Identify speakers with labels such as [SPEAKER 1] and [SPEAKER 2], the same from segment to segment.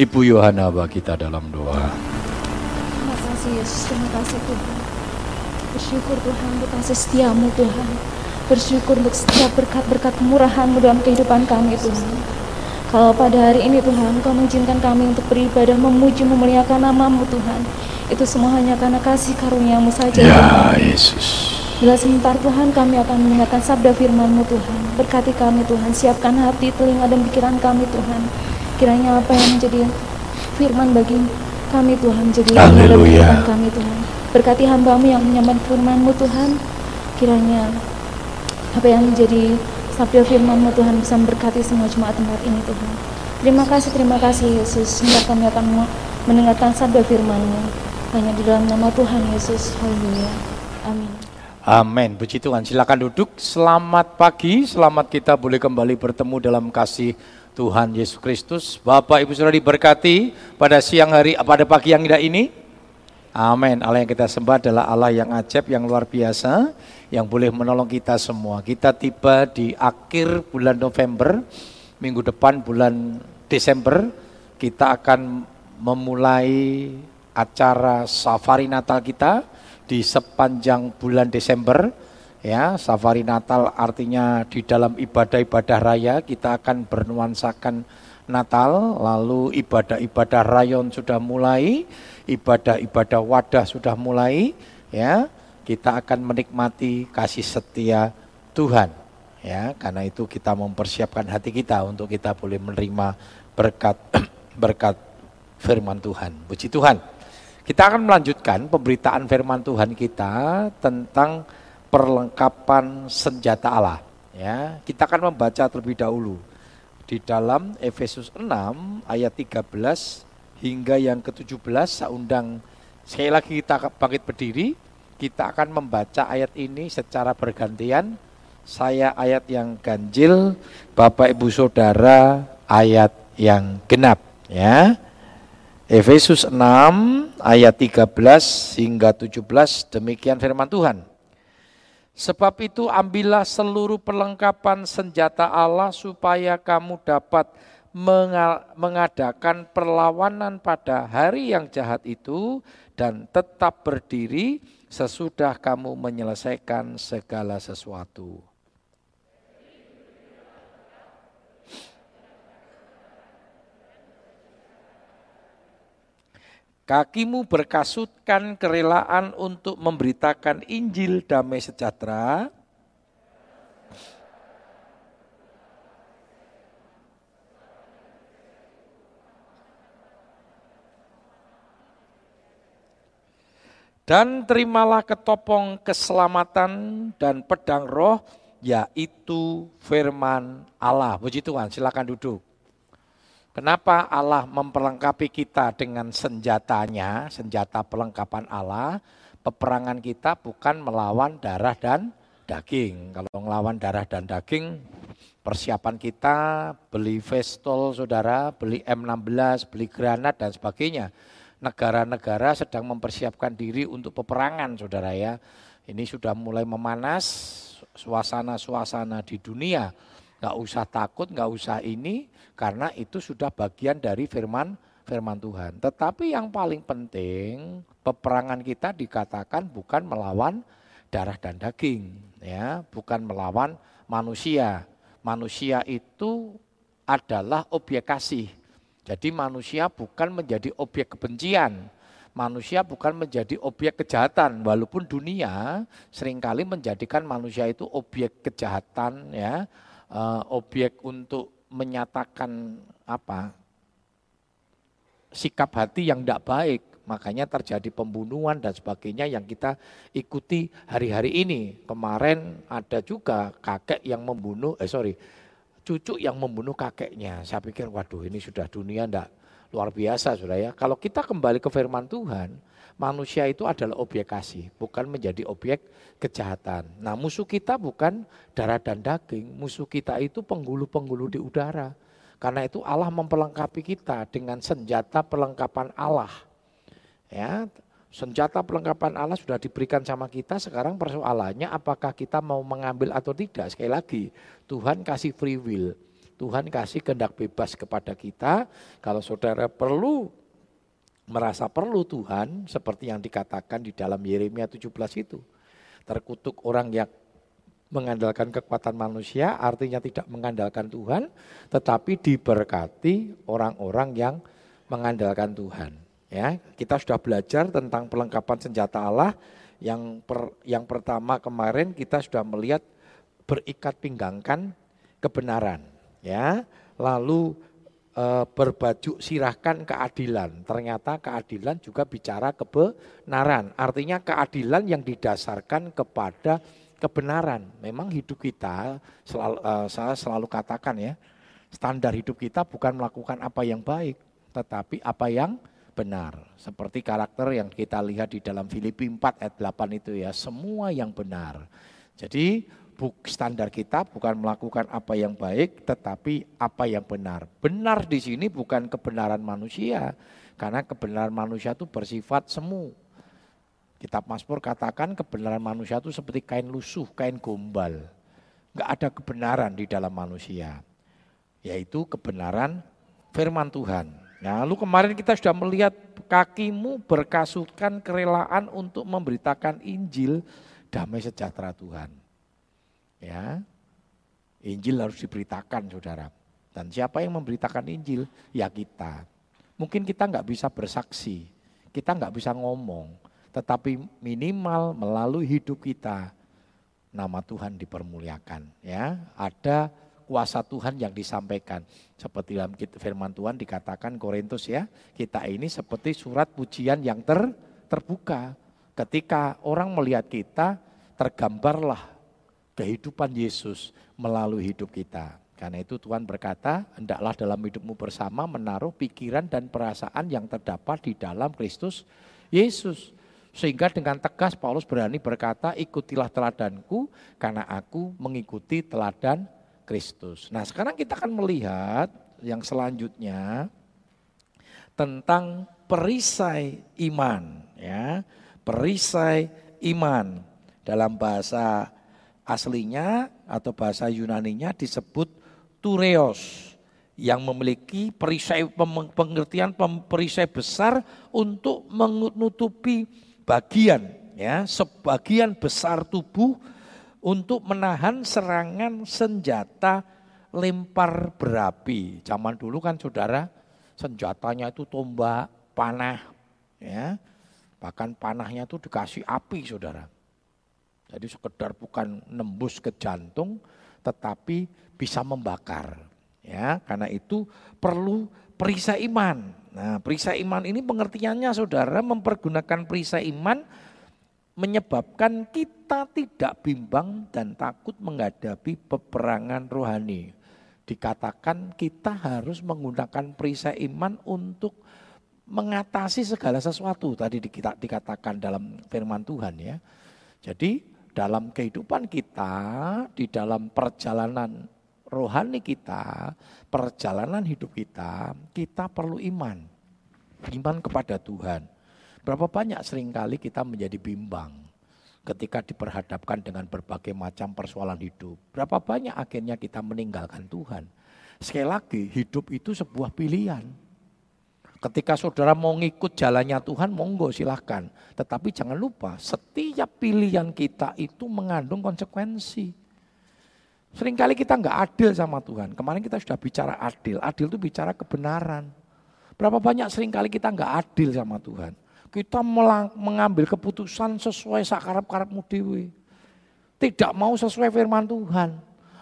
[SPEAKER 1] Ibu Yohana bagi kita dalam doa.
[SPEAKER 2] Terima kasih Yesus, terima kasih Tuhan. Bersyukur Tuhan untuk kasih setiamu Tuhan. Bersyukur untuk setiap berkat-berkat kemurahanmu dalam kehidupan kami Tuhan. Kalau pada hari ini Tuhan, Kau mengizinkan kami untuk beribadah, memuji, memuliakan namamu Tuhan. Itu semua hanya karena kasih karuniamu saja
[SPEAKER 1] Ya
[SPEAKER 2] Tuhan.
[SPEAKER 1] Yesus.
[SPEAKER 2] Bila sebentar Tuhan kami akan mendengarkan sabda firman-Mu Tuhan. Berkati kami Tuhan, siapkan hati, telinga dan pikiran kami Tuhan. Kiranya apa yang menjadi firman bagi kami Tuhan
[SPEAKER 1] Haleluya.
[SPEAKER 2] kehidupan kami Tuhan. Berkati hambamu yang menyambut firman-Mu Tuhan. Kiranya apa yang menjadi sabda firman-Mu Tuhan bisa memberkati semua jemaat tempat ini Tuhan. Terima kasih, terima kasih Yesus. Sebentar kami akan mendengarkan sabda firman-Mu. Hanya di dalam nama Tuhan Yesus. Haleluya. Amin.
[SPEAKER 1] Amin. Puji Tuhan. Silakan duduk. Selamat pagi. Selamat kita boleh kembali bertemu dalam kasih Tuhan Yesus Kristus. Bapak Ibu Saudara diberkati pada siang hari pada pagi yang indah ini. Amin. Allah yang kita sembah adalah Allah yang ajaib, yang luar biasa, yang boleh menolong kita semua. Kita tiba di akhir bulan November, minggu depan bulan Desember, kita akan memulai acara safari Natal kita di sepanjang bulan Desember. Ya, safari Natal artinya di dalam ibadah-ibadah raya kita akan bernuansakan Natal, lalu ibadah-ibadah rayon sudah mulai, ibadah-ibadah wadah sudah mulai, ya. Kita akan menikmati kasih setia Tuhan. Ya, karena itu kita mempersiapkan hati kita untuk kita boleh menerima berkat berkat firman Tuhan. Puji Tuhan. Kita akan melanjutkan pemberitaan firman Tuhan kita tentang perlengkapan senjata Allah. Ya, kita akan membaca terlebih dahulu. Di dalam Efesus 6 ayat 13 hingga yang ke-17 saya undang. Sekali lagi kita bangkit berdiri. Kita akan membaca ayat ini secara bergantian. Saya ayat yang ganjil Bapak Ibu Saudara ayat yang genap ya. Efesus 6 ayat 13 hingga 17 demikian firman Tuhan Sebab itu ambillah seluruh perlengkapan senjata Allah supaya kamu dapat menga- mengadakan perlawanan pada hari yang jahat itu dan tetap berdiri sesudah kamu menyelesaikan segala sesuatu. Kakimu berkasutkan kerelaan untuk memberitakan Injil damai sejahtera. Dan terimalah ketopong keselamatan dan pedang roh, yaitu firman Allah. Puji Tuhan, silakan duduk. Kenapa Allah memperlengkapi kita dengan senjatanya, senjata perlengkapan Allah? Peperangan kita bukan melawan darah dan daging. Kalau melawan darah dan daging, persiapan kita beli pistol saudara, beli M16, beli granat dan sebagainya. Negara-negara sedang mempersiapkan diri untuk peperangan saudara ya. Ini sudah mulai memanas suasana-suasana di dunia. Nggak usah takut, nggak usah ini, karena itu sudah bagian dari firman firman Tuhan. Tetapi yang paling penting, peperangan kita dikatakan bukan melawan darah dan daging, ya, bukan melawan manusia. Manusia itu adalah objek kasih. Jadi manusia bukan menjadi objek kebencian. Manusia bukan menjadi objek kejahatan, walaupun dunia sering kali menjadikan manusia itu objek kejahatan, ya, uh, objek untuk menyatakan apa sikap hati yang tidak baik makanya terjadi pembunuhan dan sebagainya yang kita ikuti hari-hari ini. Kemarin ada juga kakek yang membunuh eh sorry cucu yang membunuh kakeknya. Saya pikir waduh ini sudah dunia ndak luar biasa sudah ya kalau kita kembali ke firman Tuhan manusia itu adalah objek kasih bukan menjadi objek kejahatan nah musuh kita bukan darah dan daging musuh kita itu penggulu-penggulu di udara karena itu Allah memperlengkapi kita dengan senjata perlengkapan Allah. Ya, senjata perlengkapan Allah sudah diberikan sama kita, sekarang persoalannya apakah kita mau mengambil atau tidak. Sekali lagi, Tuhan kasih free will. Tuhan kasih kehendak bebas kepada kita. Kalau saudara perlu merasa perlu Tuhan seperti yang dikatakan di dalam Yeremia 17 itu. Terkutuk orang yang mengandalkan kekuatan manusia artinya tidak mengandalkan Tuhan tetapi diberkati orang-orang yang mengandalkan Tuhan. Ya, kita sudah belajar tentang perlengkapan senjata Allah yang per, yang pertama kemarin kita sudah melihat berikat pinggangkan kebenaran ya lalu e, berbaju sirahkan keadilan. Ternyata keadilan juga bicara kebenaran. Artinya keadilan yang didasarkan kepada kebenaran. Memang hidup kita selalu e, saya selalu katakan ya standar hidup kita bukan melakukan apa yang baik tetapi apa yang benar. Seperti karakter yang kita lihat di dalam Filipi 4 ayat 8 itu ya semua yang benar. Jadi standar kita bukan melakukan apa yang baik, tetapi apa yang benar. Benar di sini bukan kebenaran manusia, karena kebenaran manusia itu bersifat semu. Kitab Mazmur katakan kebenaran manusia itu seperti kain lusuh, kain gombal. Enggak ada kebenaran di dalam manusia, yaitu kebenaran firman Tuhan. Nah, lalu kemarin kita sudah melihat kakimu berkasutkan kerelaan untuk memberitakan Injil damai sejahtera Tuhan. Ya, Injil harus diberitakan saudara. Dan siapa yang memberitakan Injil? Ya kita. Mungkin kita nggak bisa bersaksi, kita nggak bisa ngomong, tetapi minimal melalui hidup kita nama Tuhan dipermuliakan. Ya, ada kuasa Tuhan yang disampaikan. Seperti dalam firman Tuhan dikatakan Korintus ya, kita ini seperti surat pujian yang ter, terbuka. Ketika orang melihat kita, tergambarlah kehidupan Yesus melalui hidup kita. Karena itu Tuhan berkata, hendaklah dalam hidupmu bersama menaruh pikiran dan perasaan yang terdapat di dalam Kristus Yesus. Sehingga dengan tegas Paulus berani berkata, ikutilah teladanku karena aku mengikuti teladan Kristus. Nah sekarang kita akan melihat yang selanjutnya tentang perisai iman. ya Perisai iman dalam bahasa aslinya atau bahasa Yunaninya disebut tureos yang memiliki perisai pengertian perisai besar untuk menutupi bagian ya sebagian besar tubuh untuk menahan serangan senjata lempar berapi. Zaman dulu kan Saudara senjatanya itu tombak, panah ya. Bahkan panahnya itu dikasih api Saudara. Jadi sekedar bukan nembus ke jantung tetapi bisa membakar. Ya, karena itu perlu perisai iman. Nah, perisai iman ini pengertiannya Saudara mempergunakan perisai iman menyebabkan kita tidak bimbang dan takut menghadapi peperangan rohani. Dikatakan kita harus menggunakan perisai iman untuk mengatasi segala sesuatu tadi dikatakan dalam firman Tuhan ya. Jadi dalam kehidupan kita, di dalam perjalanan rohani kita, perjalanan hidup kita, kita perlu iman. Iman kepada Tuhan. Berapa banyak sering kali kita menjadi bimbang ketika diperhadapkan dengan berbagai macam persoalan hidup. Berapa banyak akhirnya kita meninggalkan Tuhan. Sekali lagi, hidup itu sebuah pilihan. Ketika saudara mau ngikut jalannya Tuhan, monggo silahkan. Tetapi jangan lupa, setiap pilihan kita itu mengandung konsekuensi. Seringkali kita nggak adil sama Tuhan. Kemarin kita sudah bicara adil. Adil itu bicara kebenaran. Berapa banyak sering kali kita nggak adil sama Tuhan. Kita mengambil keputusan sesuai sakarap-karapmu dewi. Tidak mau sesuai firman Tuhan.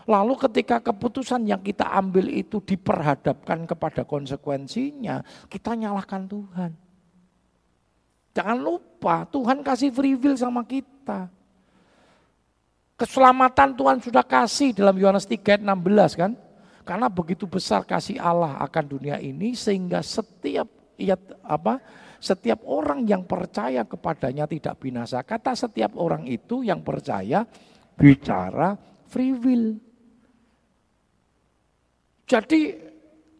[SPEAKER 1] Lalu ketika keputusan yang kita ambil itu diperhadapkan kepada konsekuensinya, kita nyalahkan Tuhan. Jangan lupa Tuhan kasih free will sama kita. Keselamatan Tuhan sudah kasih dalam Yohanes 3 16 kan. Karena begitu besar kasih Allah akan dunia ini sehingga setiap ia apa setiap orang yang percaya kepadanya tidak binasa. Kata setiap orang itu yang percaya bicara free will. Jadi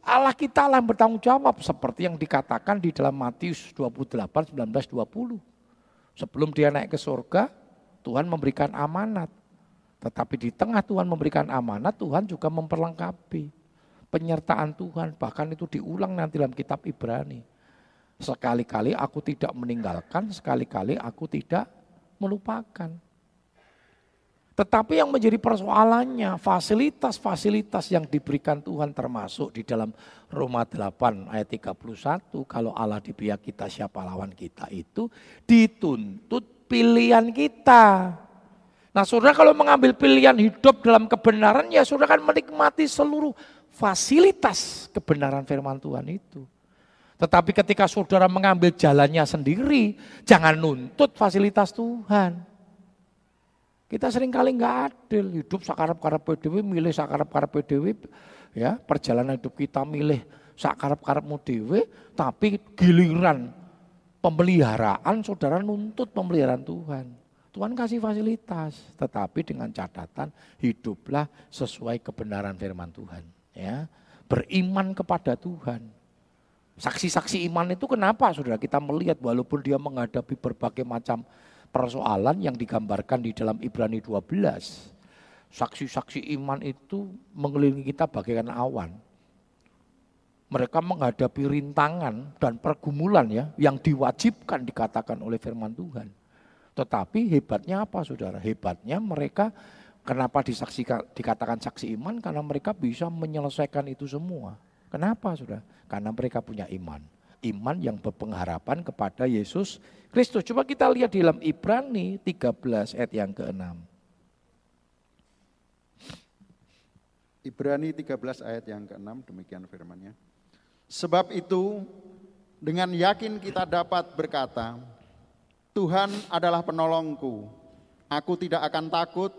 [SPEAKER 1] Allah kita lah yang bertanggung jawab seperti yang dikatakan di dalam Matius 28, 19, 20. Sebelum dia naik ke surga, Tuhan memberikan amanat. Tetapi di tengah Tuhan memberikan amanat, Tuhan juga memperlengkapi. Penyertaan Tuhan, bahkan itu diulang nanti dalam kitab Ibrani. Sekali-kali aku tidak meninggalkan, sekali-kali aku tidak melupakan. Tetapi yang menjadi persoalannya fasilitas-fasilitas yang diberikan Tuhan termasuk di dalam Roma 8 ayat 31 kalau Allah di pihak kita siapa lawan kita itu dituntut pilihan kita. Nah saudara kalau mengambil pilihan hidup dalam kebenaran ya saudara kan menikmati seluruh fasilitas kebenaran firman Tuhan itu. Tetapi ketika saudara mengambil jalannya sendiri jangan nuntut fasilitas Tuhan. Kita sering kali nggak adil, hidup sakarap-karap PDW, milih sakarap-karap PDW, ya perjalanan hidup kita milih sakarap-karap PDW, tapi giliran pemeliharaan saudara nuntut pemeliharaan Tuhan. Tuhan kasih fasilitas, tetapi dengan catatan hiduplah sesuai kebenaran firman Tuhan. Ya, beriman kepada Tuhan. Saksi-saksi iman itu kenapa saudara kita melihat walaupun dia menghadapi berbagai macam persoalan yang digambarkan di dalam Ibrani 12. Saksi-saksi iman itu mengelilingi kita bagaikan awan. Mereka menghadapi rintangan dan pergumulan ya yang diwajibkan dikatakan oleh firman Tuhan. Tetapi hebatnya apa saudara? Hebatnya mereka kenapa disaksikan, dikatakan saksi iman? Karena mereka bisa menyelesaikan itu semua. Kenapa saudara? Karena mereka punya iman iman yang berpengharapan kepada Yesus Kristus. Coba kita lihat di dalam Ibrani 13 ayat yang ke-6.
[SPEAKER 3] Ibrani 13 ayat yang ke-6 demikian firmannya. Sebab itu dengan yakin kita dapat berkata, Tuhan adalah penolongku, aku tidak akan takut.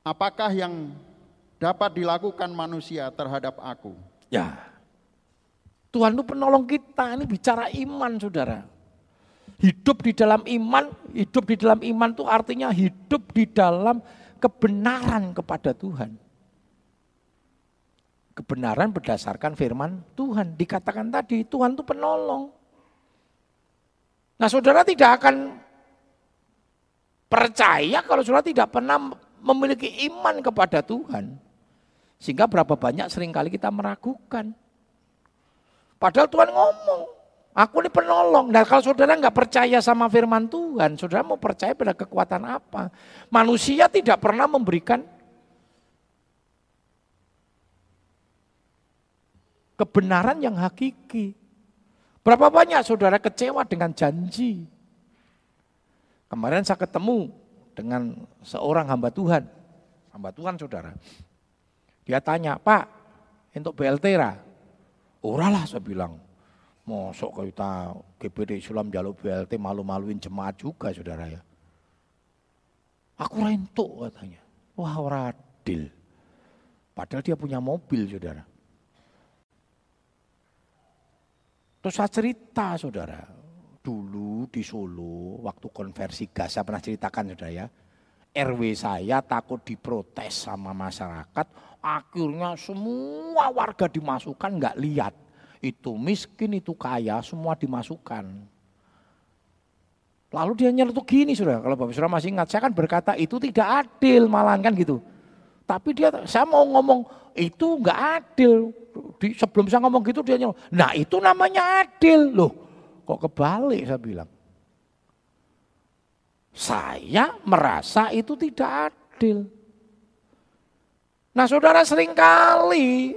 [SPEAKER 3] Apakah yang dapat dilakukan manusia terhadap aku?
[SPEAKER 1] Ya, Tuhan itu penolong kita, ini bicara iman saudara. Hidup di dalam iman, hidup di dalam iman itu artinya hidup di dalam kebenaran kepada Tuhan. Kebenaran berdasarkan firman Tuhan. Dikatakan tadi, Tuhan itu penolong. Nah saudara tidak akan percaya kalau saudara tidak pernah memiliki iman kepada Tuhan. Sehingga berapa banyak sering kali kita meragukan. Padahal Tuhan ngomong, aku ini penolong. Nah kalau saudara nggak percaya sama firman Tuhan, saudara mau percaya pada kekuatan apa? Manusia tidak pernah memberikan kebenaran yang hakiki. Berapa banyak saudara kecewa dengan janji? Kemarin saya ketemu dengan seorang hamba Tuhan. Hamba Tuhan saudara. Dia tanya, Pak, untuk BLT lah, Ora lah saya bilang. Mosok kita GPD Islam jaluk BLT malu-maluin jemaat juga saudara ya. Aku rentuk katanya. Wah radil. Padahal dia punya mobil saudara. Terus saya cerita saudara. Dulu di Solo waktu konversi gas saya pernah ceritakan saudara ya. RW saya takut diprotes sama masyarakat Akhirnya semua warga dimasukkan nggak lihat. Itu miskin, itu kaya, semua dimasukkan. Lalu dia nyeletuk gini sudah, kalau Bapak Saudara masih ingat, saya kan berkata itu tidak adil malah kan gitu. Tapi dia, saya mau ngomong itu nggak adil. Di, sebelum saya ngomong gitu dia nyeletuk, nah itu namanya adil loh. Kok kebalik saya bilang. Saya merasa itu tidak adil. Nah saudara sering kali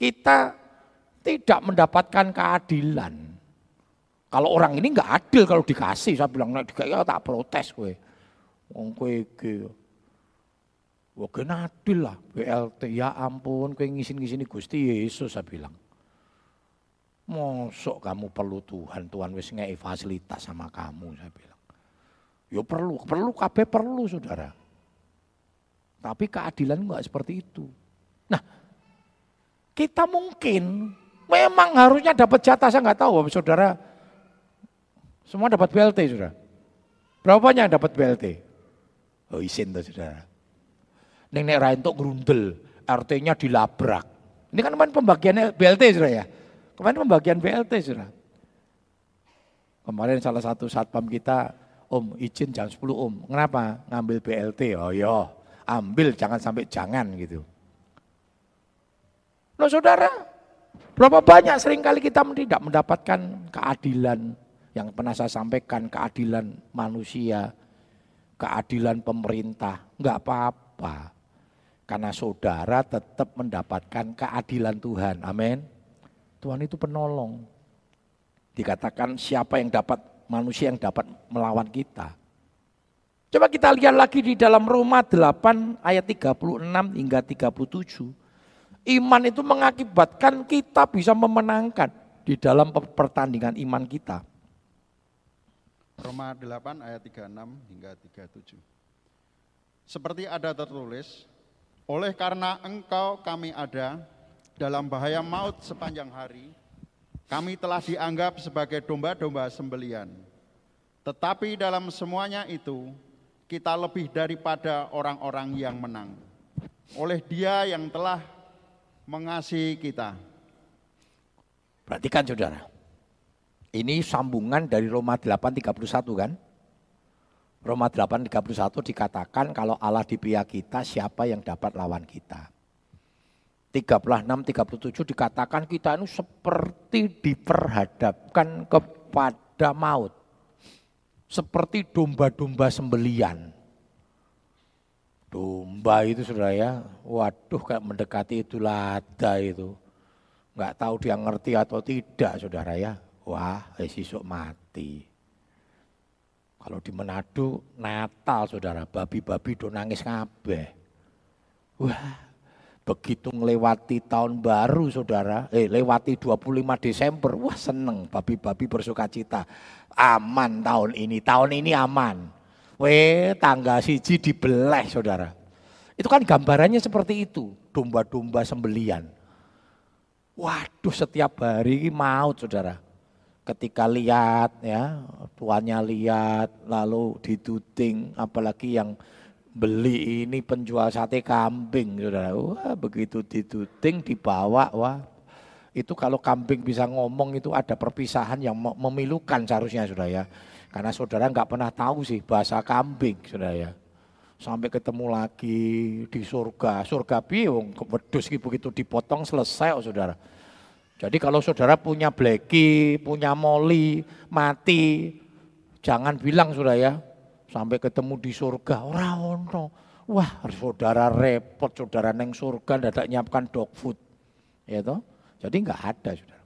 [SPEAKER 1] kita tidak mendapatkan keadilan. Kalau orang ini nggak adil kalau dikasih, saya bilang nek dikasih ya tak protes gue. Wong kowe iki Wah adil lah BLT ya ampun kowe ngisin-ngisini Gusti Yesus saya bilang. Mosok kamu perlu Tuhan, Tuhan wis ngei fasilitas sama kamu saya bilang. Yo perlu, perlu kabeh perlu saudara. Tapi keadilan enggak seperti itu. Nah, kita mungkin memang harusnya dapat jatah, saya nggak tahu, saudara. Semua dapat BLT, saudara. Berapa banyak dapat BLT? Oh isin tuh saudara. Neng nek untuk gerundel, artinya dilabrak. Ini kan kemarin pembagian BLT saudara ya. Kemarin pembagian BLT saudara. Kemarin salah satu satpam kita, Om izin jam 10 Om. Kenapa? Ngambil BLT. Oh iya ambil jangan sampai jangan gitu. Nah saudara, berapa banyak sering kali kita tidak mendapatkan keadilan yang pernah saya sampaikan, keadilan manusia, keadilan pemerintah. Enggak apa-apa. Karena saudara tetap mendapatkan keadilan Tuhan. Amin. Tuhan itu penolong. Dikatakan siapa yang dapat, manusia yang dapat melawan kita. Coba kita lihat lagi di dalam Roma 8 ayat 36 hingga 37. Iman itu mengakibatkan kita bisa memenangkan di dalam pertandingan iman kita.
[SPEAKER 3] Roma 8 ayat 36 hingga 37. Seperti ada tertulis, oleh karena engkau kami ada dalam bahaya maut sepanjang hari, kami telah dianggap sebagai domba-domba sembelian. Tetapi dalam semuanya itu, kita lebih daripada orang-orang yang menang. Oleh dia yang telah mengasihi kita.
[SPEAKER 1] Perhatikan saudara. Ini sambungan dari Roma 8:31 kan? Roma 8:31 dikatakan kalau Allah di pihak kita siapa yang dapat lawan kita. 36 37 dikatakan kita ini seperti diperhadapkan kepada maut. Seperti domba-domba sembelian. Domba itu saudara ya, waduh kayak mendekati itu lada itu. Enggak tahu dia ngerti atau tidak saudara ya. Wah, esok mati. Kalau di Manado Natal saudara, babi-babi do nangis kabeh. Wah, begitu melewati tahun baru saudara, eh lewati 25 Desember, wah seneng babi-babi bersuka cita. Aman tahun ini, tahun ini aman. Weh tangga siji dibeleh saudara. Itu kan gambarannya seperti itu, domba-domba sembelian. Waduh setiap hari maut saudara. Ketika lihat ya, tuannya lihat lalu dituting apalagi yang beli ini penjual sate kambing saudara. Wah begitu dituting dibawa wah itu kalau kambing bisa ngomong itu ada perpisahan yang memilukan seharusnya saudara ya. Karena saudara nggak pernah tahu sih bahasa kambing, saudara ya. Sampai ketemu lagi di surga. Surga biung, wedus begitu dipotong selesai, oh, saudara. Jadi kalau saudara punya bleki, punya moli, mati, jangan bilang saudara ya, sampai ketemu di surga, orang ono. Wah, saudara repot, saudara neng surga, tidak nyiapkan dog food. Ya toh? Jadi nggak ada, saudara.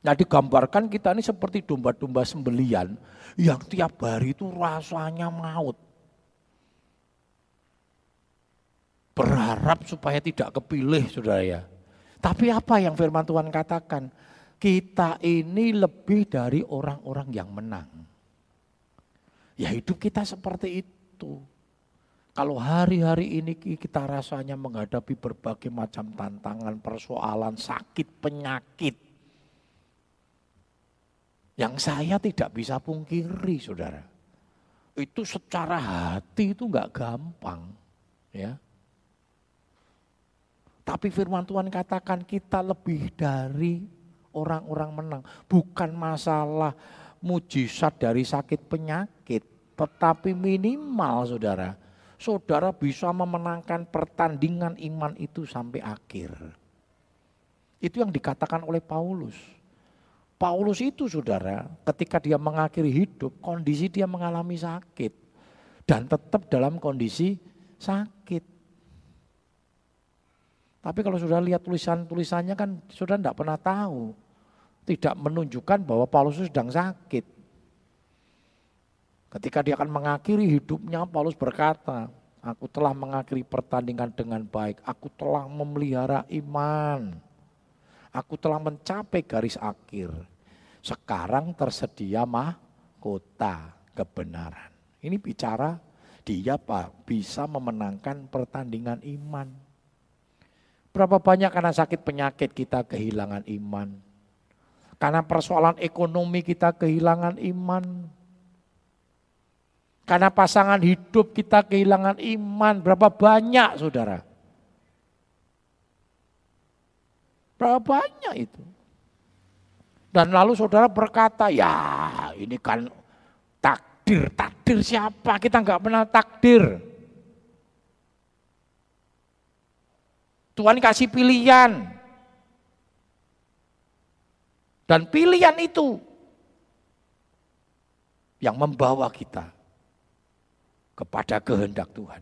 [SPEAKER 1] Nah digambarkan kita ini seperti domba-domba sembelian yang tiap hari itu rasanya maut. Berharap supaya tidak kepilih saudara ya. Tapi apa yang firman Tuhan katakan? Kita ini lebih dari orang-orang yang menang. Ya hidup kita seperti itu. Kalau hari-hari ini kita rasanya menghadapi berbagai macam tantangan, persoalan, sakit, penyakit, yang saya tidak bisa pungkiri, saudara. Itu secara hati itu nggak gampang, ya. Tapi firman Tuhan katakan kita lebih dari orang-orang menang. Bukan masalah mujizat dari sakit penyakit, tetapi minimal saudara, saudara bisa memenangkan pertandingan iman itu sampai akhir. Itu yang dikatakan oleh Paulus. Paulus itu saudara, ketika dia mengakhiri hidup, kondisi dia mengalami sakit. Dan tetap dalam kondisi sakit. Tapi kalau sudah lihat tulisan-tulisannya kan sudah tidak pernah tahu. Tidak menunjukkan bahwa Paulus sedang sakit. Ketika dia akan mengakhiri hidupnya, Paulus berkata, Aku telah mengakhiri pertandingan dengan baik. Aku telah memelihara iman. Aku telah mencapai garis akhir. Sekarang tersedia mahkota kebenaran. Ini bicara dia Pak bisa memenangkan pertandingan iman. Berapa banyak karena sakit penyakit kita kehilangan iman. Karena persoalan ekonomi kita kehilangan iman. Karena pasangan hidup kita kehilangan iman. Berapa banyak saudara? Berapa banyak itu? Dan lalu saudara berkata, ya ini kan takdir. Takdir siapa? Kita nggak pernah takdir. Tuhan kasih pilihan. Dan pilihan itu yang membawa kita kepada kehendak Tuhan.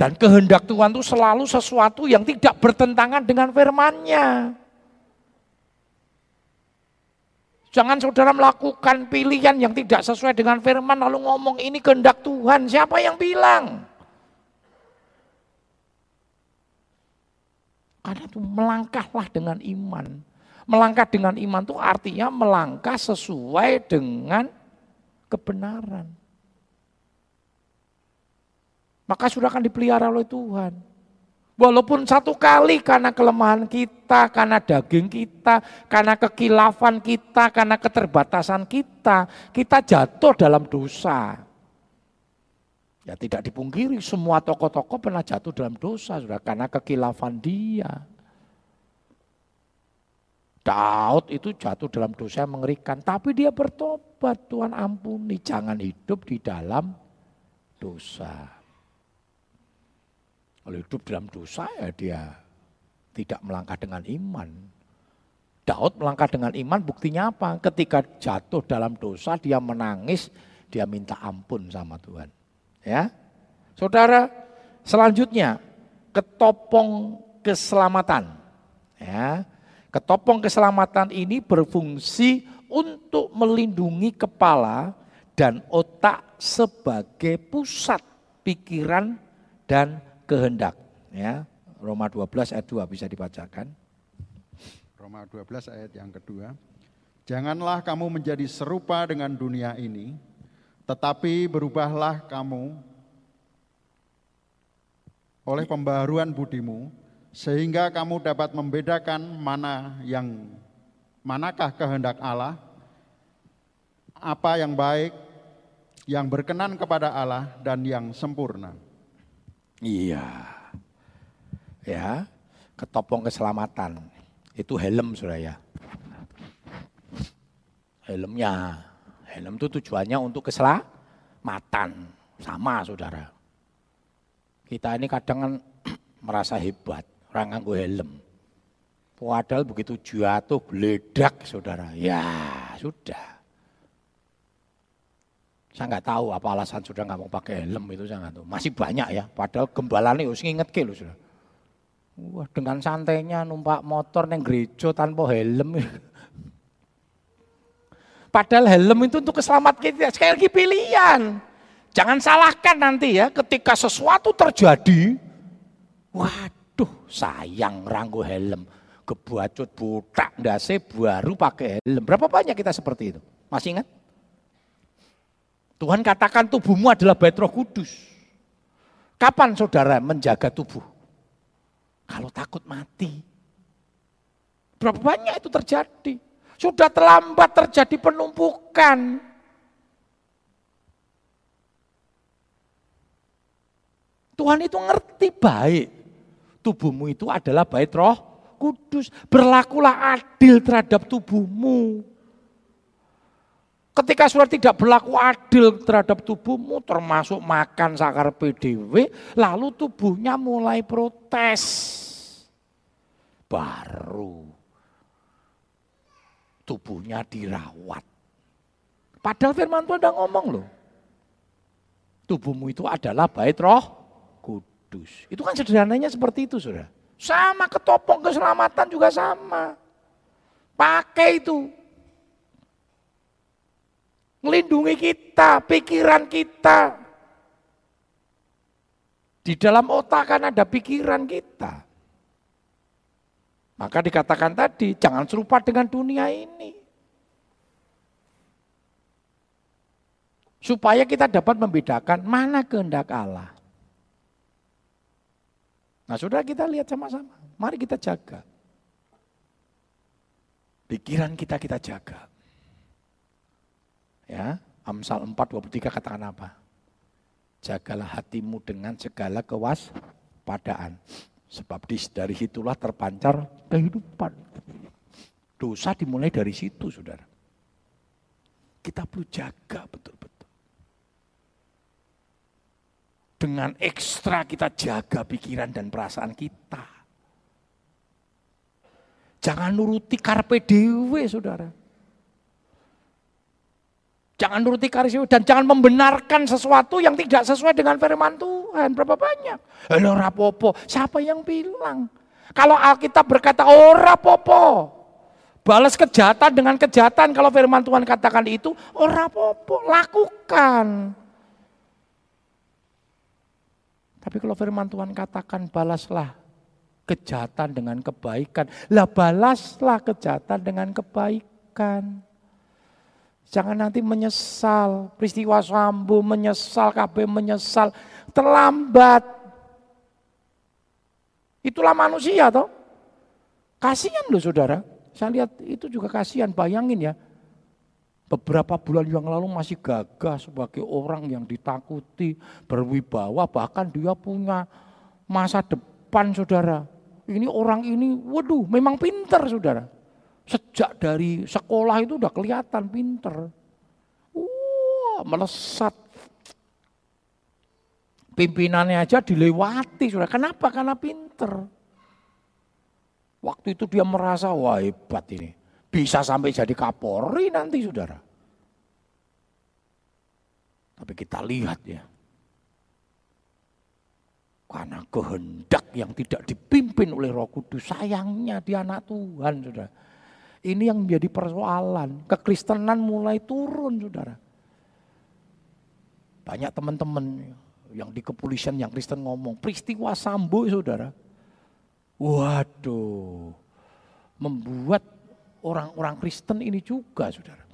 [SPEAKER 1] Dan kehendak Tuhan itu selalu sesuatu yang tidak bertentangan dengan firman-Nya. Jangan saudara melakukan pilihan yang tidak sesuai dengan firman lalu ngomong ini kehendak Tuhan. Siapa yang bilang? Karena itu melangkahlah dengan iman. Melangkah dengan iman itu artinya melangkah sesuai dengan kebenaran. Maka sudah akan dipelihara oleh Tuhan. Walaupun satu kali karena kelemahan kita, karena daging kita, karena kekilafan kita, karena keterbatasan kita, kita jatuh dalam dosa. Ya tidak dipungkiri semua tokoh-tokoh pernah jatuh dalam dosa sudah karena kekilafan dia. Daud itu jatuh dalam dosa yang mengerikan, tapi dia bertobat, Tuhan ampuni, jangan hidup di dalam dosa. Kalau hidup dalam dosa ya dia tidak melangkah dengan iman. Daud melangkah dengan iman buktinya apa? Ketika jatuh dalam dosa dia menangis, dia minta ampun sama Tuhan. Ya. Saudara, selanjutnya ketopong keselamatan. Ya. Ketopong keselamatan ini berfungsi untuk melindungi kepala dan otak sebagai pusat pikiran dan kehendak. Ya, Roma 12 ayat 2 bisa dibacakan.
[SPEAKER 3] Roma 12 ayat yang kedua. Janganlah kamu menjadi serupa dengan dunia ini, tetapi berubahlah kamu oleh pembaharuan budimu, sehingga kamu dapat membedakan mana yang manakah kehendak Allah, apa yang baik, yang berkenan kepada Allah, dan yang sempurna.
[SPEAKER 1] Iya. Ya, ketopong keselamatan. Itu helm sudah ya. Helmnya. Helm itu tujuannya untuk keselamatan. Sama saudara. Kita ini kadang kan merasa hebat, orang nganggo helm. Padahal begitu jatuh geledak saudara. Ya sudah. Saya nggak tahu apa alasan sudah nggak mau pakai helm itu saya nggak tahu. Masih banyak ya, padahal gembalanya harus nginget ke loh sudah. Wah dengan santainya numpak motor neng gereja tanpa helm. Padahal helm itu untuk keselamatan kita. Sekali lagi pilihan. Jangan salahkan nanti ya ketika sesuatu terjadi. Waduh sayang ranggo helm. Kebacut butak ndase baru pakai helm. Berapa banyak kita seperti itu? Masih ingat? Tuhan katakan tubuhmu adalah bait roh kudus. Kapan saudara menjaga tubuh? Kalau takut mati. Berapa banyak itu terjadi? Sudah terlambat terjadi penumpukan. Tuhan itu ngerti baik. Tubuhmu itu adalah bait roh kudus. Berlakulah adil terhadap tubuhmu. Ketika sudah tidak berlaku adil terhadap tubuhmu, termasuk makan sakar PDW, lalu tubuhnya mulai protes. Baru tubuhnya dirawat. Padahal firman Tuhan udah ngomong loh. Tubuhmu itu adalah bait roh kudus. Itu kan sederhananya seperti itu sudah. Sama ketopong keselamatan juga sama. Pakai itu melindungi kita, pikiran kita. Di dalam otak kan ada pikiran kita. Maka dikatakan tadi, jangan serupa dengan dunia ini. Supaya kita dapat membedakan mana kehendak Allah. Nah sudah kita lihat sama-sama. Mari kita jaga. Pikiran kita kita jaga. Ya, Amsal 4:23 katakan apa? Jagalah hatimu dengan segala kewaspadaan. Sebab dari situlah terpancar kehidupan. Dosa dimulai dari situ, saudara. Kita perlu jaga betul-betul. Dengan ekstra kita jaga pikiran dan perasaan kita. Jangan nuruti karpe dewe, saudara. Jangan nuruti karisma dan jangan membenarkan sesuatu yang tidak sesuai dengan firman Tuhan. Berapa banyak? Halo rapopo, siapa yang bilang? Kalau Alkitab berkata, oh rapopo. Balas kejahatan dengan kejahatan. Kalau firman Tuhan katakan itu, oh rapopo, lakukan. Tapi kalau firman Tuhan katakan balaslah kejahatan dengan kebaikan. Lah balaslah kejahatan dengan kebaikan. Jangan nanti menyesal, peristiwa sambo menyesal, KB menyesal, terlambat. Itulah manusia toh. Kasihan loh saudara. Saya lihat itu juga kasihan, bayangin ya. Beberapa bulan yang lalu masih gagah sebagai orang yang ditakuti, berwibawa, bahkan dia punya masa depan saudara. Ini orang ini, waduh memang pinter saudara. Sejak dari sekolah itu udah kelihatan pinter. Wah, melesat. Pimpinannya aja dilewati, sudah. Kenapa? Karena pinter. Waktu itu dia merasa, wah hebat ini. Bisa sampai jadi kapolri nanti, saudara. Tapi kita lihat ya. Karena kehendak yang tidak dipimpin oleh roh kudus, sayangnya dia anak Tuhan, saudara ini yang menjadi persoalan. Kekristenan mulai turun, saudara. Banyak teman-teman yang di kepolisian yang Kristen ngomong, peristiwa sambo, saudara. Waduh, membuat orang-orang Kristen ini juga, saudara.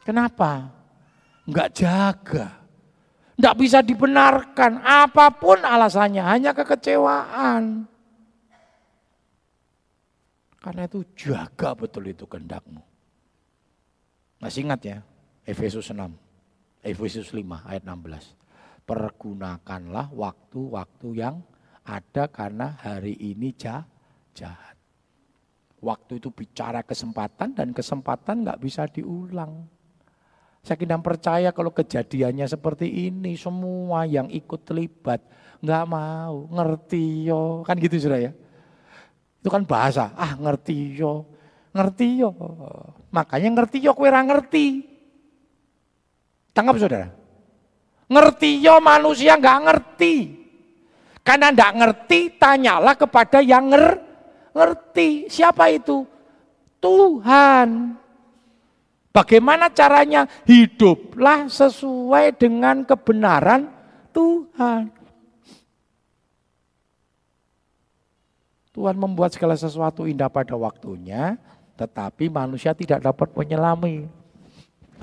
[SPEAKER 1] Kenapa? Enggak jaga. Enggak bisa dibenarkan, apa pun alasannya, hanya kekecewaan. Karena itu jaga betul itu kehendakmu. Masih ingat ya, Efesus 6, Efesus 5 ayat 16. Pergunakanlah waktu-waktu yang ada karena hari ini jahat. Waktu itu bicara kesempatan dan kesempatan nggak bisa diulang. Saya kira percaya kalau kejadiannya seperti ini, semua yang ikut terlibat nggak mau, ngerti yo, kan gitu sudah ya. Itu kan bahasa, ah ngerti yo, ngerti yo. Makanya ngerti yo, kue ngerti. Tanggap saudara. Ngerti yo manusia nggak ngerti. Karena nggak ngerti, tanyalah kepada yang nger ngerti. Siapa itu? Tuhan. Bagaimana caranya? Hiduplah sesuai dengan kebenaran Tuhan. Tuhan membuat segala sesuatu indah pada waktunya, tetapi manusia tidak dapat menyelami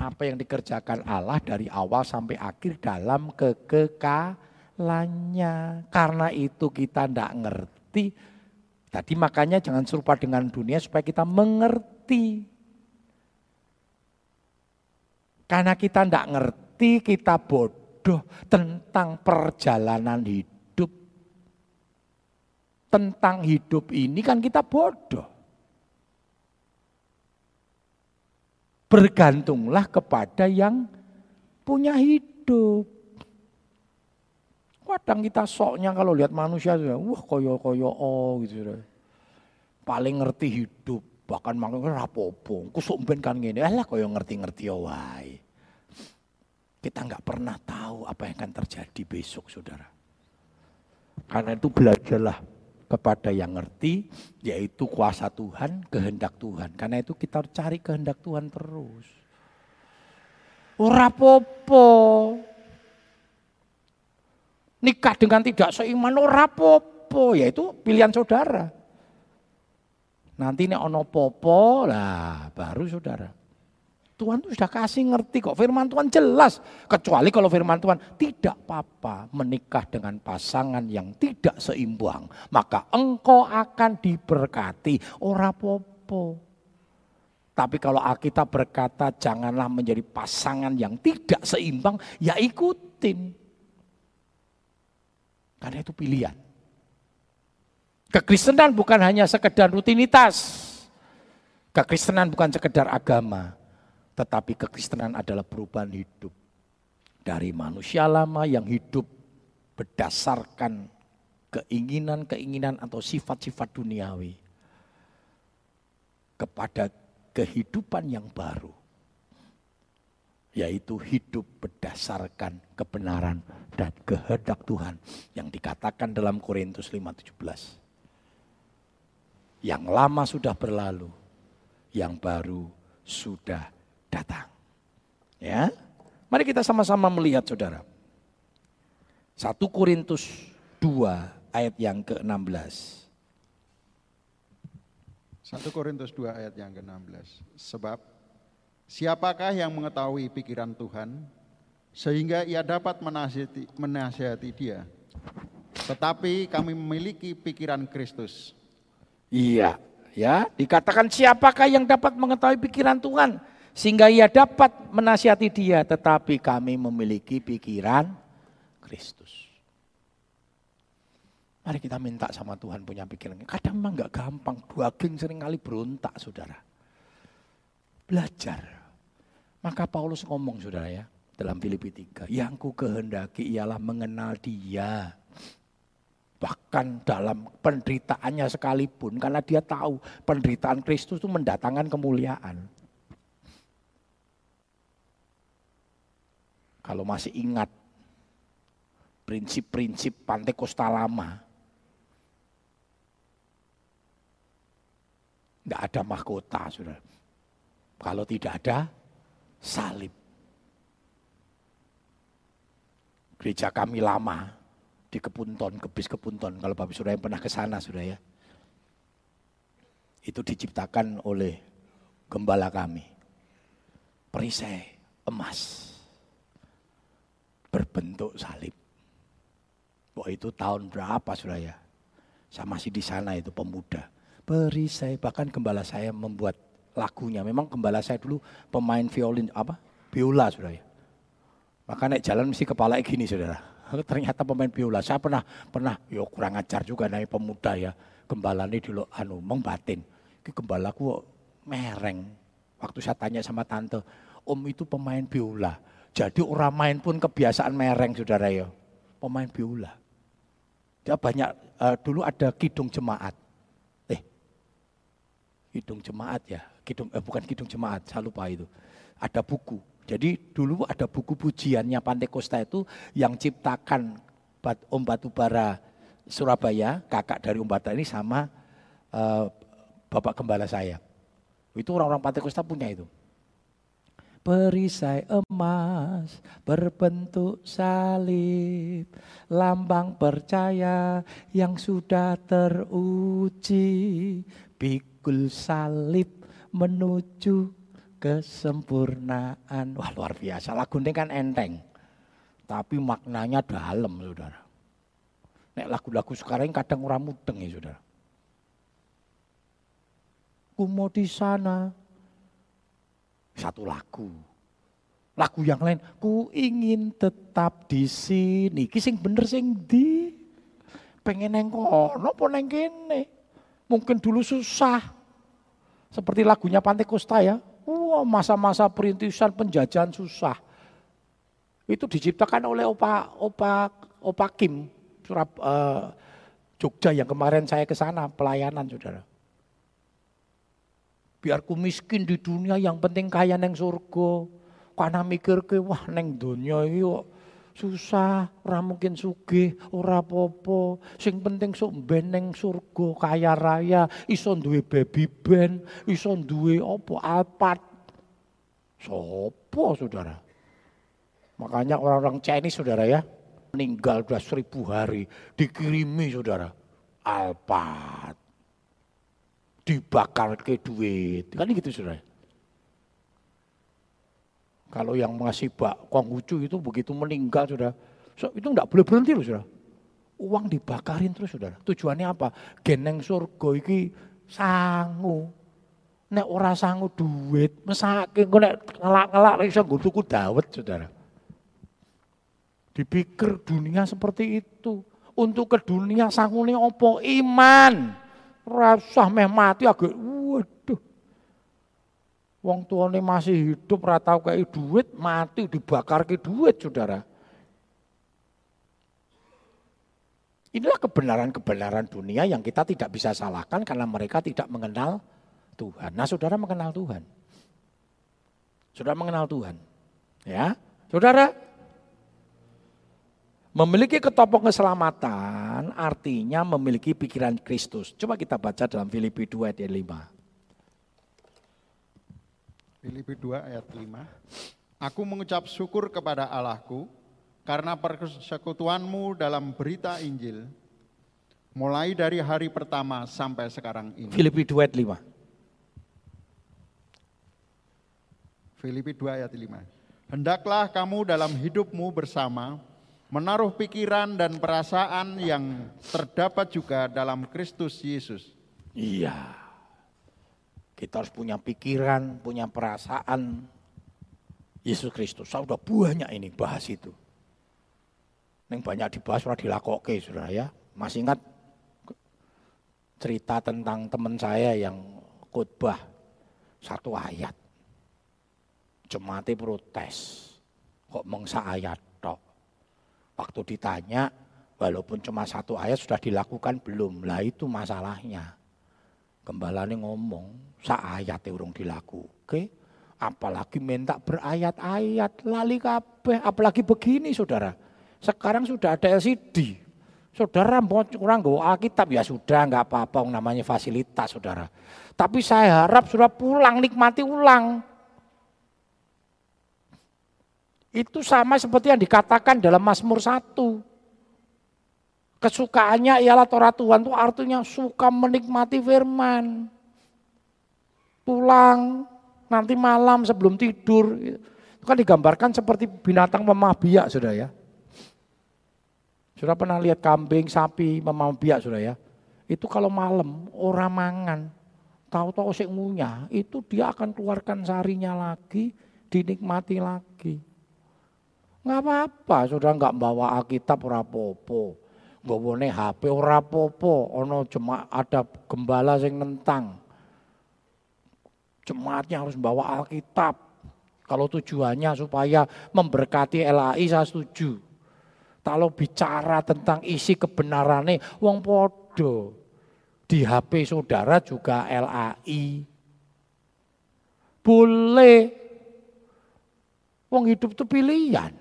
[SPEAKER 1] apa yang dikerjakan Allah dari awal sampai akhir dalam kekekalannya. Karena itu kita tidak ngerti. Tadi makanya jangan serupa dengan dunia supaya kita mengerti. Karena kita tidak ngerti, kita bodoh tentang perjalanan hidup tentang hidup ini kan kita bodoh. Bergantunglah kepada yang punya hidup. Kadang kita soknya kalau lihat manusia, wah koyo-koyo oh gitu. Paling ngerti hidup, bahkan makan rapopo, kusumben kan gini, lah koyo ngerti-ngerti oh wae. Kita nggak pernah tahu apa yang akan terjadi besok, saudara. Karena itu belajarlah kepada yang ngerti, yaitu kuasa Tuhan, kehendak Tuhan. Karena itu kita cari kehendak Tuhan terus. Ora popo. Nikah dengan tidak seiman ora popo, yaitu pilihan saudara. Nanti ini ono popo, lah baru saudara. Tuhan tuh sudah kasih ngerti kok. Firman Tuhan jelas. Kecuali kalau firman Tuhan tidak apa-apa menikah dengan pasangan yang tidak seimbang. Maka engkau akan diberkati. Ora popo. Tapi kalau Alkitab berkata janganlah menjadi pasangan yang tidak seimbang, ya ikutin. Karena itu pilihan. Kekristenan bukan hanya sekedar rutinitas. Kekristenan bukan sekedar agama tetapi kekristenan adalah perubahan hidup. dari manusia lama yang hidup berdasarkan keinginan-keinginan atau sifat-sifat duniawi kepada kehidupan yang baru yaitu hidup berdasarkan kebenaran dan kehendak Tuhan yang dikatakan dalam Korintus 5:17. Yang lama sudah berlalu, yang baru sudah datang. Ya. Mari kita sama-sama melihat Saudara. 1 Korintus 2 ayat yang ke-16.
[SPEAKER 3] 1 Korintus 2 ayat yang ke-16. Sebab siapakah yang mengetahui pikiran Tuhan sehingga ia dapat menasihati, menasihati dia. Tetapi kami memiliki pikiran Kristus.
[SPEAKER 1] Iya, ya, dikatakan siapakah yang dapat mengetahui pikiran Tuhan sehingga ia dapat menasihati dia, tetapi kami memiliki pikiran Kristus. Mari kita minta sama Tuhan punya pikiran. Kadang memang nggak gampang. Dua geng sering kali berontak, saudara. Belajar. Maka Paulus ngomong, saudara ya, dalam Filipi 3. Yang ku kehendaki ialah mengenal dia. Bahkan dalam penderitaannya sekalipun, karena dia tahu penderitaan Kristus itu mendatangkan kemuliaan. Kalau masih ingat prinsip-prinsip Pantai Kosta Lama, Tidak ada mahkota, sudah. Kalau tidak ada salib. Gereja kami lama di Kepunton, Kebis Kepunton. Kalau Bapak Saudara yang pernah ke sana, sudah ya. Itu diciptakan oleh gembala kami. Perisai emas berbentuk salib. Wah itu tahun berapa sudah ya? Saya masih di sana itu pemuda perisai. Bahkan gembala saya membuat lagunya. Memang gembala saya dulu pemain violin apa? Biola saudara ya. Maka naik jalan mesti kepala gini saudara. Ternyata pemain biola. Saya pernah pernah yo kurang ajar juga naik pemuda ya. Gembala ini dulu anu membatin. Ki gembalaku mereng. Waktu saya tanya sama tante, Om itu pemain biola. Jadi orang main pun kebiasaan mereng saudara ya. Pemain biola. Dia banyak, uh, dulu ada kidung jemaat Kidung Jemaat ya, Kidung, eh, bukan Kidung Jemaat, saya lupa itu. Ada buku. Jadi dulu ada buku pujiannya Pantai Kosta itu yang ciptakan Om Batubara Surabaya, kakak dari Om Bata ini sama uh, Bapak Gembala saya. Itu orang-orang Pantai Kosta punya itu. Perisai emas berbentuk salib, lambang percaya yang sudah teruji, pikul salib menuju kesempurnaan. Wah luar biasa, lagu ini kan enteng. Tapi maknanya dalam saudara. Nek lagu-lagu sekarang kadang orang mudeng ya saudara. Ku mau di sana, satu lagu. Lagu yang lain, ku ingin tetap di sini. Kising bener sing di. Pengen neng kono apa. Mungkin dulu susah. Seperti lagunya Pantai Kosta ya. Wah, masa-masa perintisan penjajahan susah. Itu diciptakan oleh Opa Opa Opa Kim Surab uh, Jogja yang kemarin saya ke sana pelayanan Saudara. Biar ku miskin di dunia yang penting kaya neng surga. Karena mikir ke wah neng dunia iyo susah, ora mungkin sugih, ora popo. Sing penting sok ben neng surga kaya raya, iso duwe baby band, iso duwe apa alpat. Sopo saudara? Makanya orang-orang Chinese saudara ya, meninggal sudah seribu hari, dikirimi saudara, alpat dibakar ke duit. Kan gitu sudah. Kalau yang masih bak Konghucu itu begitu meninggal sudah, so, itu enggak boleh berhenti loh sudah. Uang dibakarin terus sudah. Tujuannya apa? Geneng surga iki sangu. Nek ora sangu duit, mesake engko nek ngelak-ngelak iso nggo tuku dawet Saudara. Dipikir dunia seperti itu. Untuk ke dunia sangune opo iman. Rasah meh mati agak waduh. Wong tuane masih hidup ora tau kayak duit, mati dibakar ke duit, Saudara. Inilah kebenaran-kebenaran dunia yang kita tidak bisa salahkan karena mereka tidak mengenal Tuhan. Nah, Saudara mengenal Tuhan. Saudara mengenal Tuhan. Ya. Saudara, Memiliki ketopong keselamatan artinya memiliki pikiran Kristus. Coba kita baca dalam Filipi 2 ayat 5.
[SPEAKER 3] Filipi 2 ayat 5. Aku mengucap syukur kepada Allahku karena persekutuanmu dalam berita Injil mulai dari hari pertama sampai sekarang ini.
[SPEAKER 1] Filipi 2 ayat
[SPEAKER 3] 5. Filipi 2 ayat 5. Hendaklah kamu dalam hidupmu bersama menaruh pikiran dan perasaan yang terdapat juga dalam Kristus Yesus.
[SPEAKER 1] Iya. Kita harus punya pikiran, punya perasaan Yesus Kristus. Saya udah banyak ini bahas itu. Yang banyak dibahas sudah dilakoke sudah ya. Masih ingat cerita tentang teman saya yang khotbah satu ayat. Jemaatnya protes. Kok mengsa ayat Waktu ditanya, walaupun cuma satu ayat sudah dilakukan belum. Lah itu masalahnya. Gembala ini ngomong, sa ayat urung dilaku. Oke, apalagi minta berayat-ayat, lali kabeh. Apalagi begini saudara, sekarang sudah ada LCD. Saudara mau kurang gak Alkitab ya sudah nggak apa-apa namanya fasilitas saudara. Tapi saya harap sudah pulang nikmati ulang. Itu sama seperti yang dikatakan dalam Mazmur 1. Kesukaannya ialah Torah Tuhan itu artinya suka menikmati firman. Pulang nanti malam sebelum tidur. Itu kan digambarkan seperti binatang memah biak sudah ya. Sudah pernah lihat kambing, sapi memah biak sudah ya. Itu kalau malam orang mangan. Tahu-tahu sik ngunyah, itu dia akan keluarkan sarinya lagi, dinikmati lagi. Nggak apa-apa, sudah nggak bawa Alkitab ora popo. Nggawane HP ora popo, ono cuma ada gembala sing nentang. Jemaatnya harus bawa Alkitab. Kalau tujuannya supaya memberkati LAI saya setuju. Kalau bicara tentang isi kebenarannya, wong podo. Di HP saudara juga LAI. Boleh. Wong hidup itu pilihan.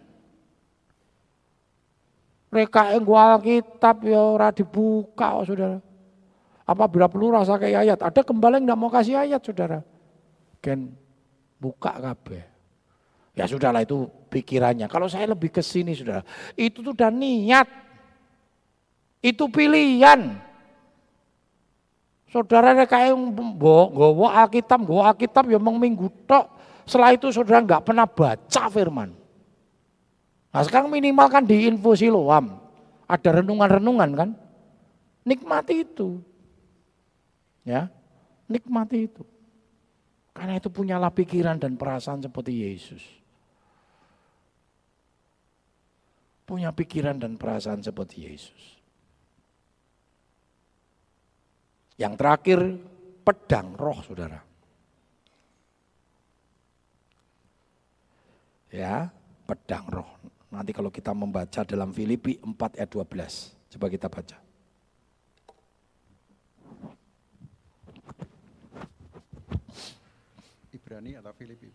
[SPEAKER 1] Mereka yang gua Alkitab ya ora dibuka oh, saudara. Apabila perlu rasa kayak ayat, ada kembali yang nggak mau kasih ayat saudara. Gen buka kabeh. Ya sudahlah itu pikirannya. Kalau saya lebih ke sini saudara, itu tuh udah niat. Itu pilihan. Saudara kayak bawa Alkitab, bawa Alkitab ya minggu tok. Setelah itu saudara nggak pernah baca firman. Nah sekarang minimal kan di info siloam. Ada renungan-renungan kan. Nikmati itu. Ya, nikmati itu. Karena itu punyalah pikiran dan perasaan seperti Yesus. Punya pikiran dan perasaan seperti Yesus. Yang terakhir, pedang roh saudara. Ya, pedang roh. Nanti kalau kita membaca dalam Filipi 4 ayat 12. Coba kita baca.
[SPEAKER 3] Ibrani atau Filipi?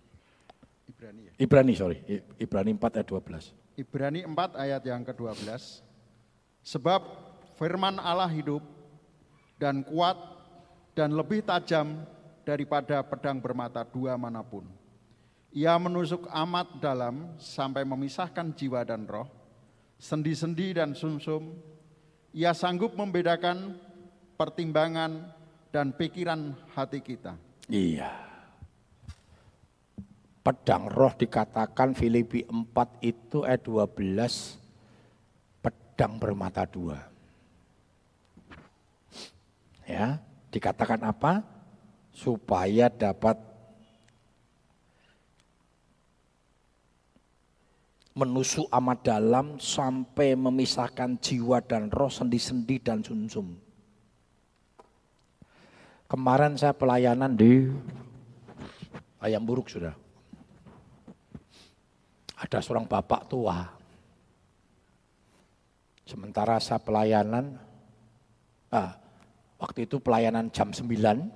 [SPEAKER 3] Ibrani ya?
[SPEAKER 1] Ibrani sorry, Ibrani 4 ayat 12.
[SPEAKER 3] Ibrani 4 ayat yang ke-12. Sebab firman Allah hidup dan kuat dan lebih tajam daripada pedang bermata dua mana pun ia menusuk amat dalam sampai memisahkan jiwa dan roh, sendi-sendi dan sumsum. Ia sanggup membedakan pertimbangan dan pikiran hati kita.
[SPEAKER 1] Iya. Pedang roh dikatakan Filipi 4 itu ayat 12 pedang bermata dua. Ya, dikatakan apa? Supaya dapat menusuk amat dalam sampai memisahkan jiwa dan roh, sendi-sendi dan sumsum. Kemarin saya pelayanan di Ayam buruk sudah. Ada seorang bapak tua. Sementara saya pelayanan, ah, waktu itu pelayanan jam 9,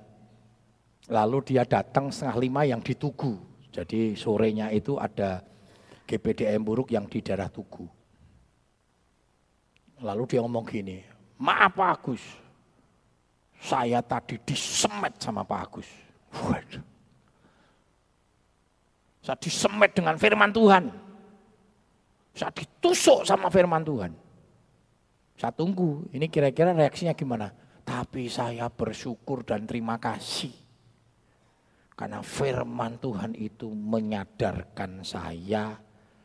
[SPEAKER 1] lalu dia datang setengah lima yang di Tugu. Jadi sorenya itu ada GPDM buruk yang di daerah Tugu. Lalu dia ngomong gini, maaf Pak Agus, saya tadi disemet sama Pak Agus. Waduh. Saya disemet dengan firman Tuhan. Saya ditusuk sama firman Tuhan. Saya tunggu, ini kira-kira reaksinya gimana? Tapi saya bersyukur dan terima kasih. Karena firman Tuhan itu menyadarkan saya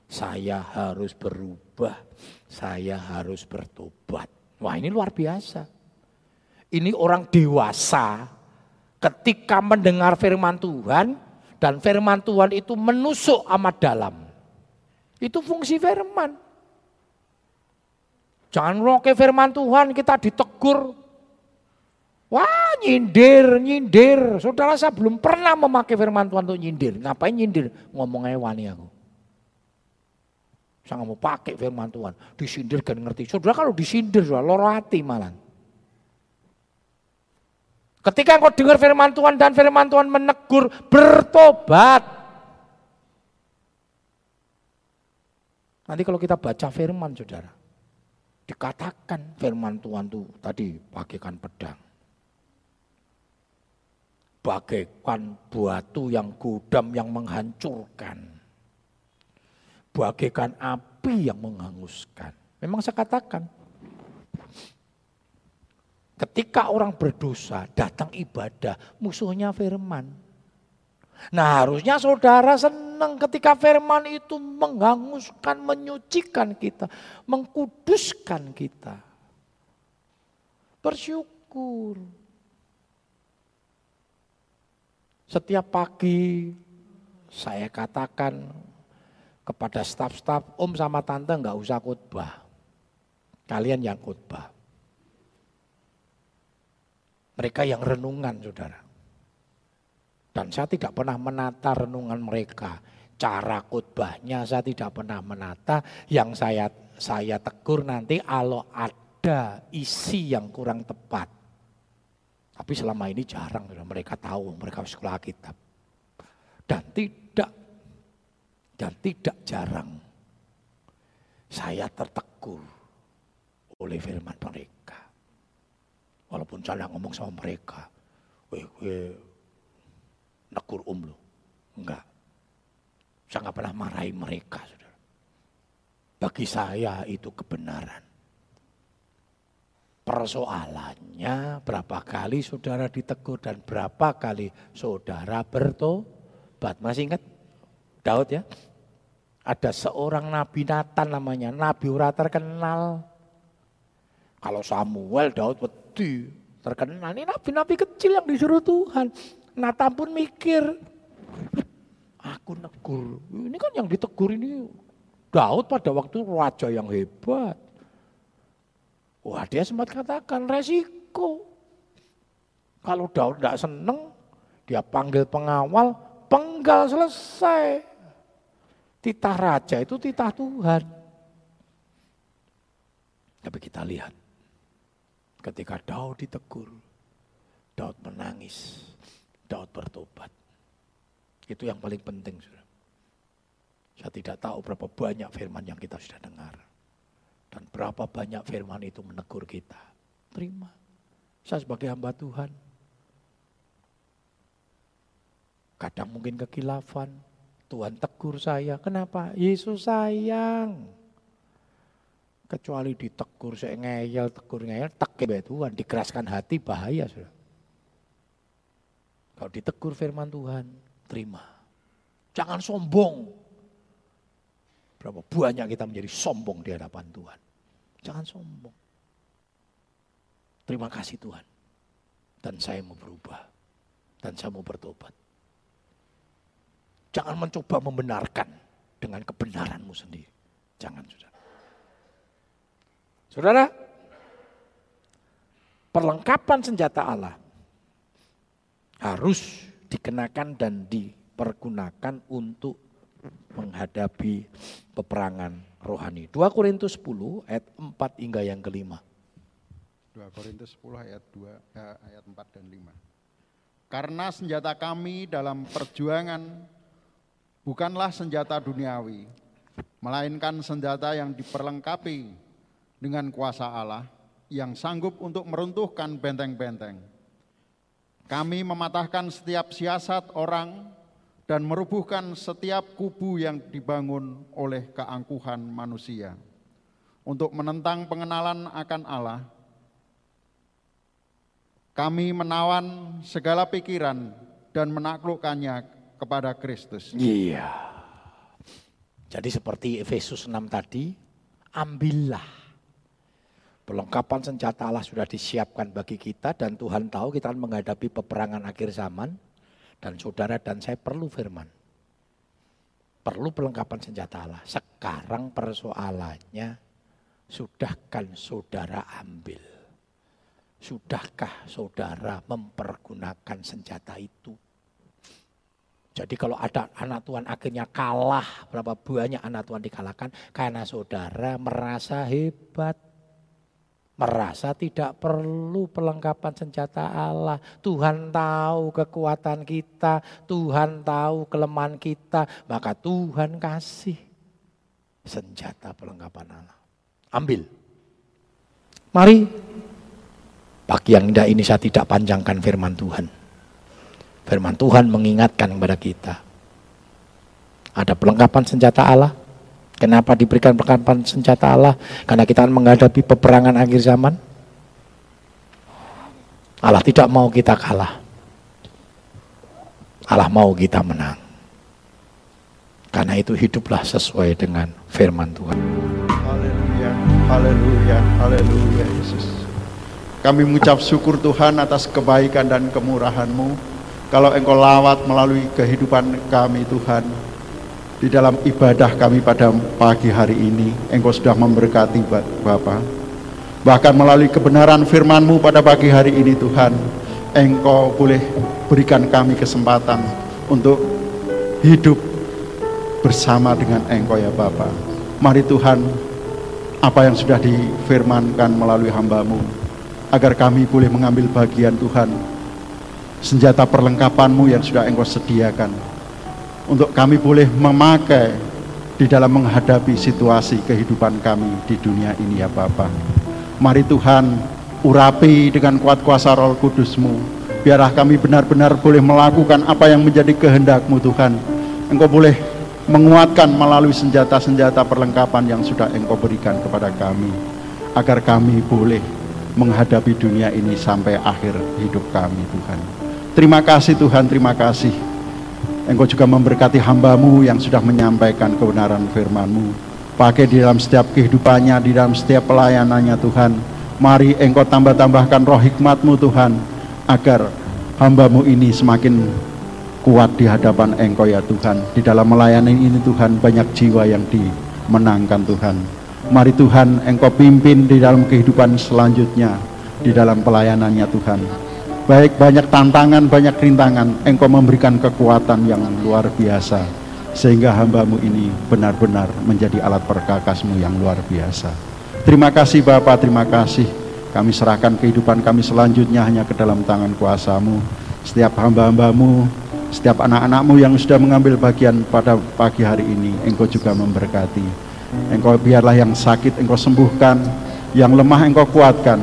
[SPEAKER 1] saya harus berubah, saya harus bertobat. Wah ini luar biasa. Ini orang dewasa ketika mendengar firman Tuhan dan firman Tuhan itu menusuk amat dalam. Itu fungsi firman. Jangan roke firman Tuhan kita ditegur. Wah nyindir, nyindir. Saudara saya belum pernah memakai firman Tuhan untuk nyindir. Ngapain nyindir? Ngomong wani aku. Saya nggak mau pakai firman Tuhan. Disindir kan ngerti. Saudara kalau disindir, saudara, loro hati malah. Ketika engkau dengar firman Tuhan dan firman Tuhan menegur, bertobat. Nanti kalau kita baca firman saudara, dikatakan firman Tuhan itu tadi bagaikan pedang. Bagaikan batu yang gudam yang menghancurkan bagaikan api yang menghanguskan. Memang saya katakan, ketika orang berdosa datang ibadah, musuhnya firman. Nah harusnya saudara senang ketika firman itu menghanguskan, menyucikan kita, mengkuduskan kita. Bersyukur. Setiap pagi saya katakan kepada staf-staf, om sama tante nggak usah khotbah. Kalian yang khotbah. Mereka yang renungan, saudara. Dan saya tidak pernah menata renungan mereka. Cara khotbahnya saya tidak pernah menata. Yang saya saya tegur nanti kalau ada isi yang kurang tepat. Tapi selama ini jarang, mereka tahu, mereka sekolah kitab. Dan tidak dan tidak jarang saya tertegur oleh firman mereka. Walaupun saya ngomong sama mereka, weh, weh, negur um lo. Enggak. Saya nggak pernah marahi mereka, saudara. Bagi saya itu kebenaran. Persoalannya berapa kali saudara ditegur dan berapa kali saudara bertobat. Masih ingat Daud ya? Ada seorang Nabi Nathan namanya, Nabi ora terkenal. Kalau Samuel, Daud wedi terkenal. Ini nabi-nabi kecil yang disuruh Tuhan. Nathan pun mikir, aku negur. Ini kan yang ditegur ini Daud pada waktu raja yang hebat. Wah dia sempat katakan resiko. Kalau Daud tidak seneng, dia panggil pengawal, penggal selesai. Titah raja itu titah Tuhan. Tapi kita lihat, ketika Daud ditegur, Daud menangis, Daud bertobat. Itu yang paling penting. Saudara. Saya tidak tahu berapa banyak firman yang kita sudah dengar. Dan berapa banyak firman itu menegur kita. Terima. Saya sebagai hamba Tuhan. Kadang mungkin kekilafan, Tuhan tegur saya. Kenapa? Yesus sayang. Kecuali ditegur saya ngeyel, tegur ngeyel, tekib Tuhan. Dikeraskan hati bahaya. Sudah. Kalau ditegur firman Tuhan, terima. Jangan sombong. Berapa banyak kita menjadi sombong di hadapan Tuhan. Jangan sombong. Terima kasih Tuhan. Dan saya mau berubah. Dan saya mau bertobat. Jangan mencoba membenarkan dengan kebenaranmu sendiri. Jangan, saudara. Saudara, perlengkapan senjata Allah harus dikenakan dan di dipergunakan untuk menghadapi peperangan rohani. 2 Korintus 10 ayat 4 hingga yang kelima.
[SPEAKER 4] 2 Korintus 10 ayat 2 eh, ayat 4 dan 5. Karena senjata kami dalam perjuangan bukanlah senjata duniawi, melainkan senjata yang diperlengkapi dengan kuasa Allah yang sanggup untuk meruntuhkan benteng-benteng. Kami mematahkan setiap siasat orang dan merubuhkan setiap kubu yang dibangun oleh keangkuhan manusia. Untuk menentang pengenalan akan Allah, kami menawan segala pikiran dan menaklukkannya kepada Kristus.
[SPEAKER 1] Iya. Jadi seperti Efesus 6 tadi, ambillah. Perlengkapan senjata Allah sudah disiapkan bagi kita dan Tuhan tahu kita akan menghadapi peperangan akhir zaman dan saudara dan saya perlu firman. Perlu perlengkapan senjata Allah. Sekarang persoalannya, sudahkan saudara ambil? Sudahkah saudara mempergunakan senjata itu? Jadi kalau ada anak Tuhan akhirnya kalah, berapa banyak anak Tuhan dikalahkan karena saudara merasa hebat. Merasa tidak perlu perlengkapan senjata Allah. Tuhan tahu kekuatan kita, Tuhan tahu kelemahan kita, maka Tuhan kasih senjata perlengkapan Allah. Ambil. Mari. Pagi yang indah ini saya tidak panjangkan firman Tuhan. Firman Tuhan mengingatkan kepada kita. Ada perlengkapan senjata Allah, Kenapa diberikan perlengkapan senjata Allah? Karena kita menghadapi peperangan akhir zaman. Allah tidak mau kita kalah. Allah mau kita menang. Karena itu hiduplah sesuai dengan firman Tuhan.
[SPEAKER 4] Haleluya, haleluya, haleluya Yesus. Kami mengucap syukur Tuhan atas kebaikan dan kemurahan-Mu. Kalau Engkau lawat melalui kehidupan kami Tuhan, di dalam ibadah kami pada pagi hari ini. Engkau sudah memberkati Bapak. Bahkan melalui kebenaran firman-Mu pada pagi hari ini Tuhan, Engkau boleh berikan kami kesempatan untuk hidup bersama dengan Engkau ya Bapak. Mari Tuhan, apa yang sudah difirmankan melalui hambamu, agar kami boleh mengambil bagian Tuhan, senjata perlengkapanmu yang sudah Engkau sediakan, untuk kami boleh memakai di dalam menghadapi situasi kehidupan kami di dunia ini ya Bapa. Mari Tuhan urapi dengan kuat kuasa roh kudusmu. Biarlah kami benar-benar boleh melakukan apa yang menjadi kehendakmu Tuhan. Engkau boleh menguatkan melalui senjata-senjata perlengkapan yang sudah Engkau berikan kepada kami. Agar kami boleh menghadapi dunia ini sampai akhir hidup kami Tuhan. Terima kasih Tuhan, terima kasih. Engkau juga memberkati hambamu yang sudah menyampaikan kebenaran firmanmu. Pakai di dalam setiap kehidupannya, di dalam setiap pelayanannya Tuhan. Mari engkau tambah-tambahkan roh hikmatmu Tuhan. Agar hambamu ini semakin kuat di hadapan engkau ya Tuhan. Di dalam melayani ini Tuhan banyak jiwa yang dimenangkan Tuhan. Mari Tuhan engkau pimpin di dalam kehidupan selanjutnya. Di dalam pelayanannya Tuhan baik banyak tantangan, banyak rintangan, engkau memberikan kekuatan yang luar biasa, sehingga hambamu ini benar-benar menjadi alat perkakasmu yang luar biasa. Terima kasih Bapak, terima kasih. Kami serahkan kehidupan kami selanjutnya hanya ke dalam tangan kuasamu. Setiap hamba-hambamu, setiap anak-anakmu yang sudah mengambil bagian pada pagi hari ini, engkau juga memberkati. Engkau biarlah yang sakit engkau sembuhkan, yang lemah engkau kuatkan,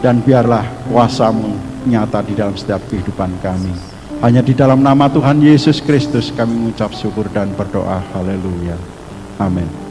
[SPEAKER 4] dan biarlah kuasamu nyata di dalam setiap kehidupan kami. Hanya di dalam nama Tuhan Yesus Kristus kami mengucap syukur dan berdoa. Haleluya. Amin.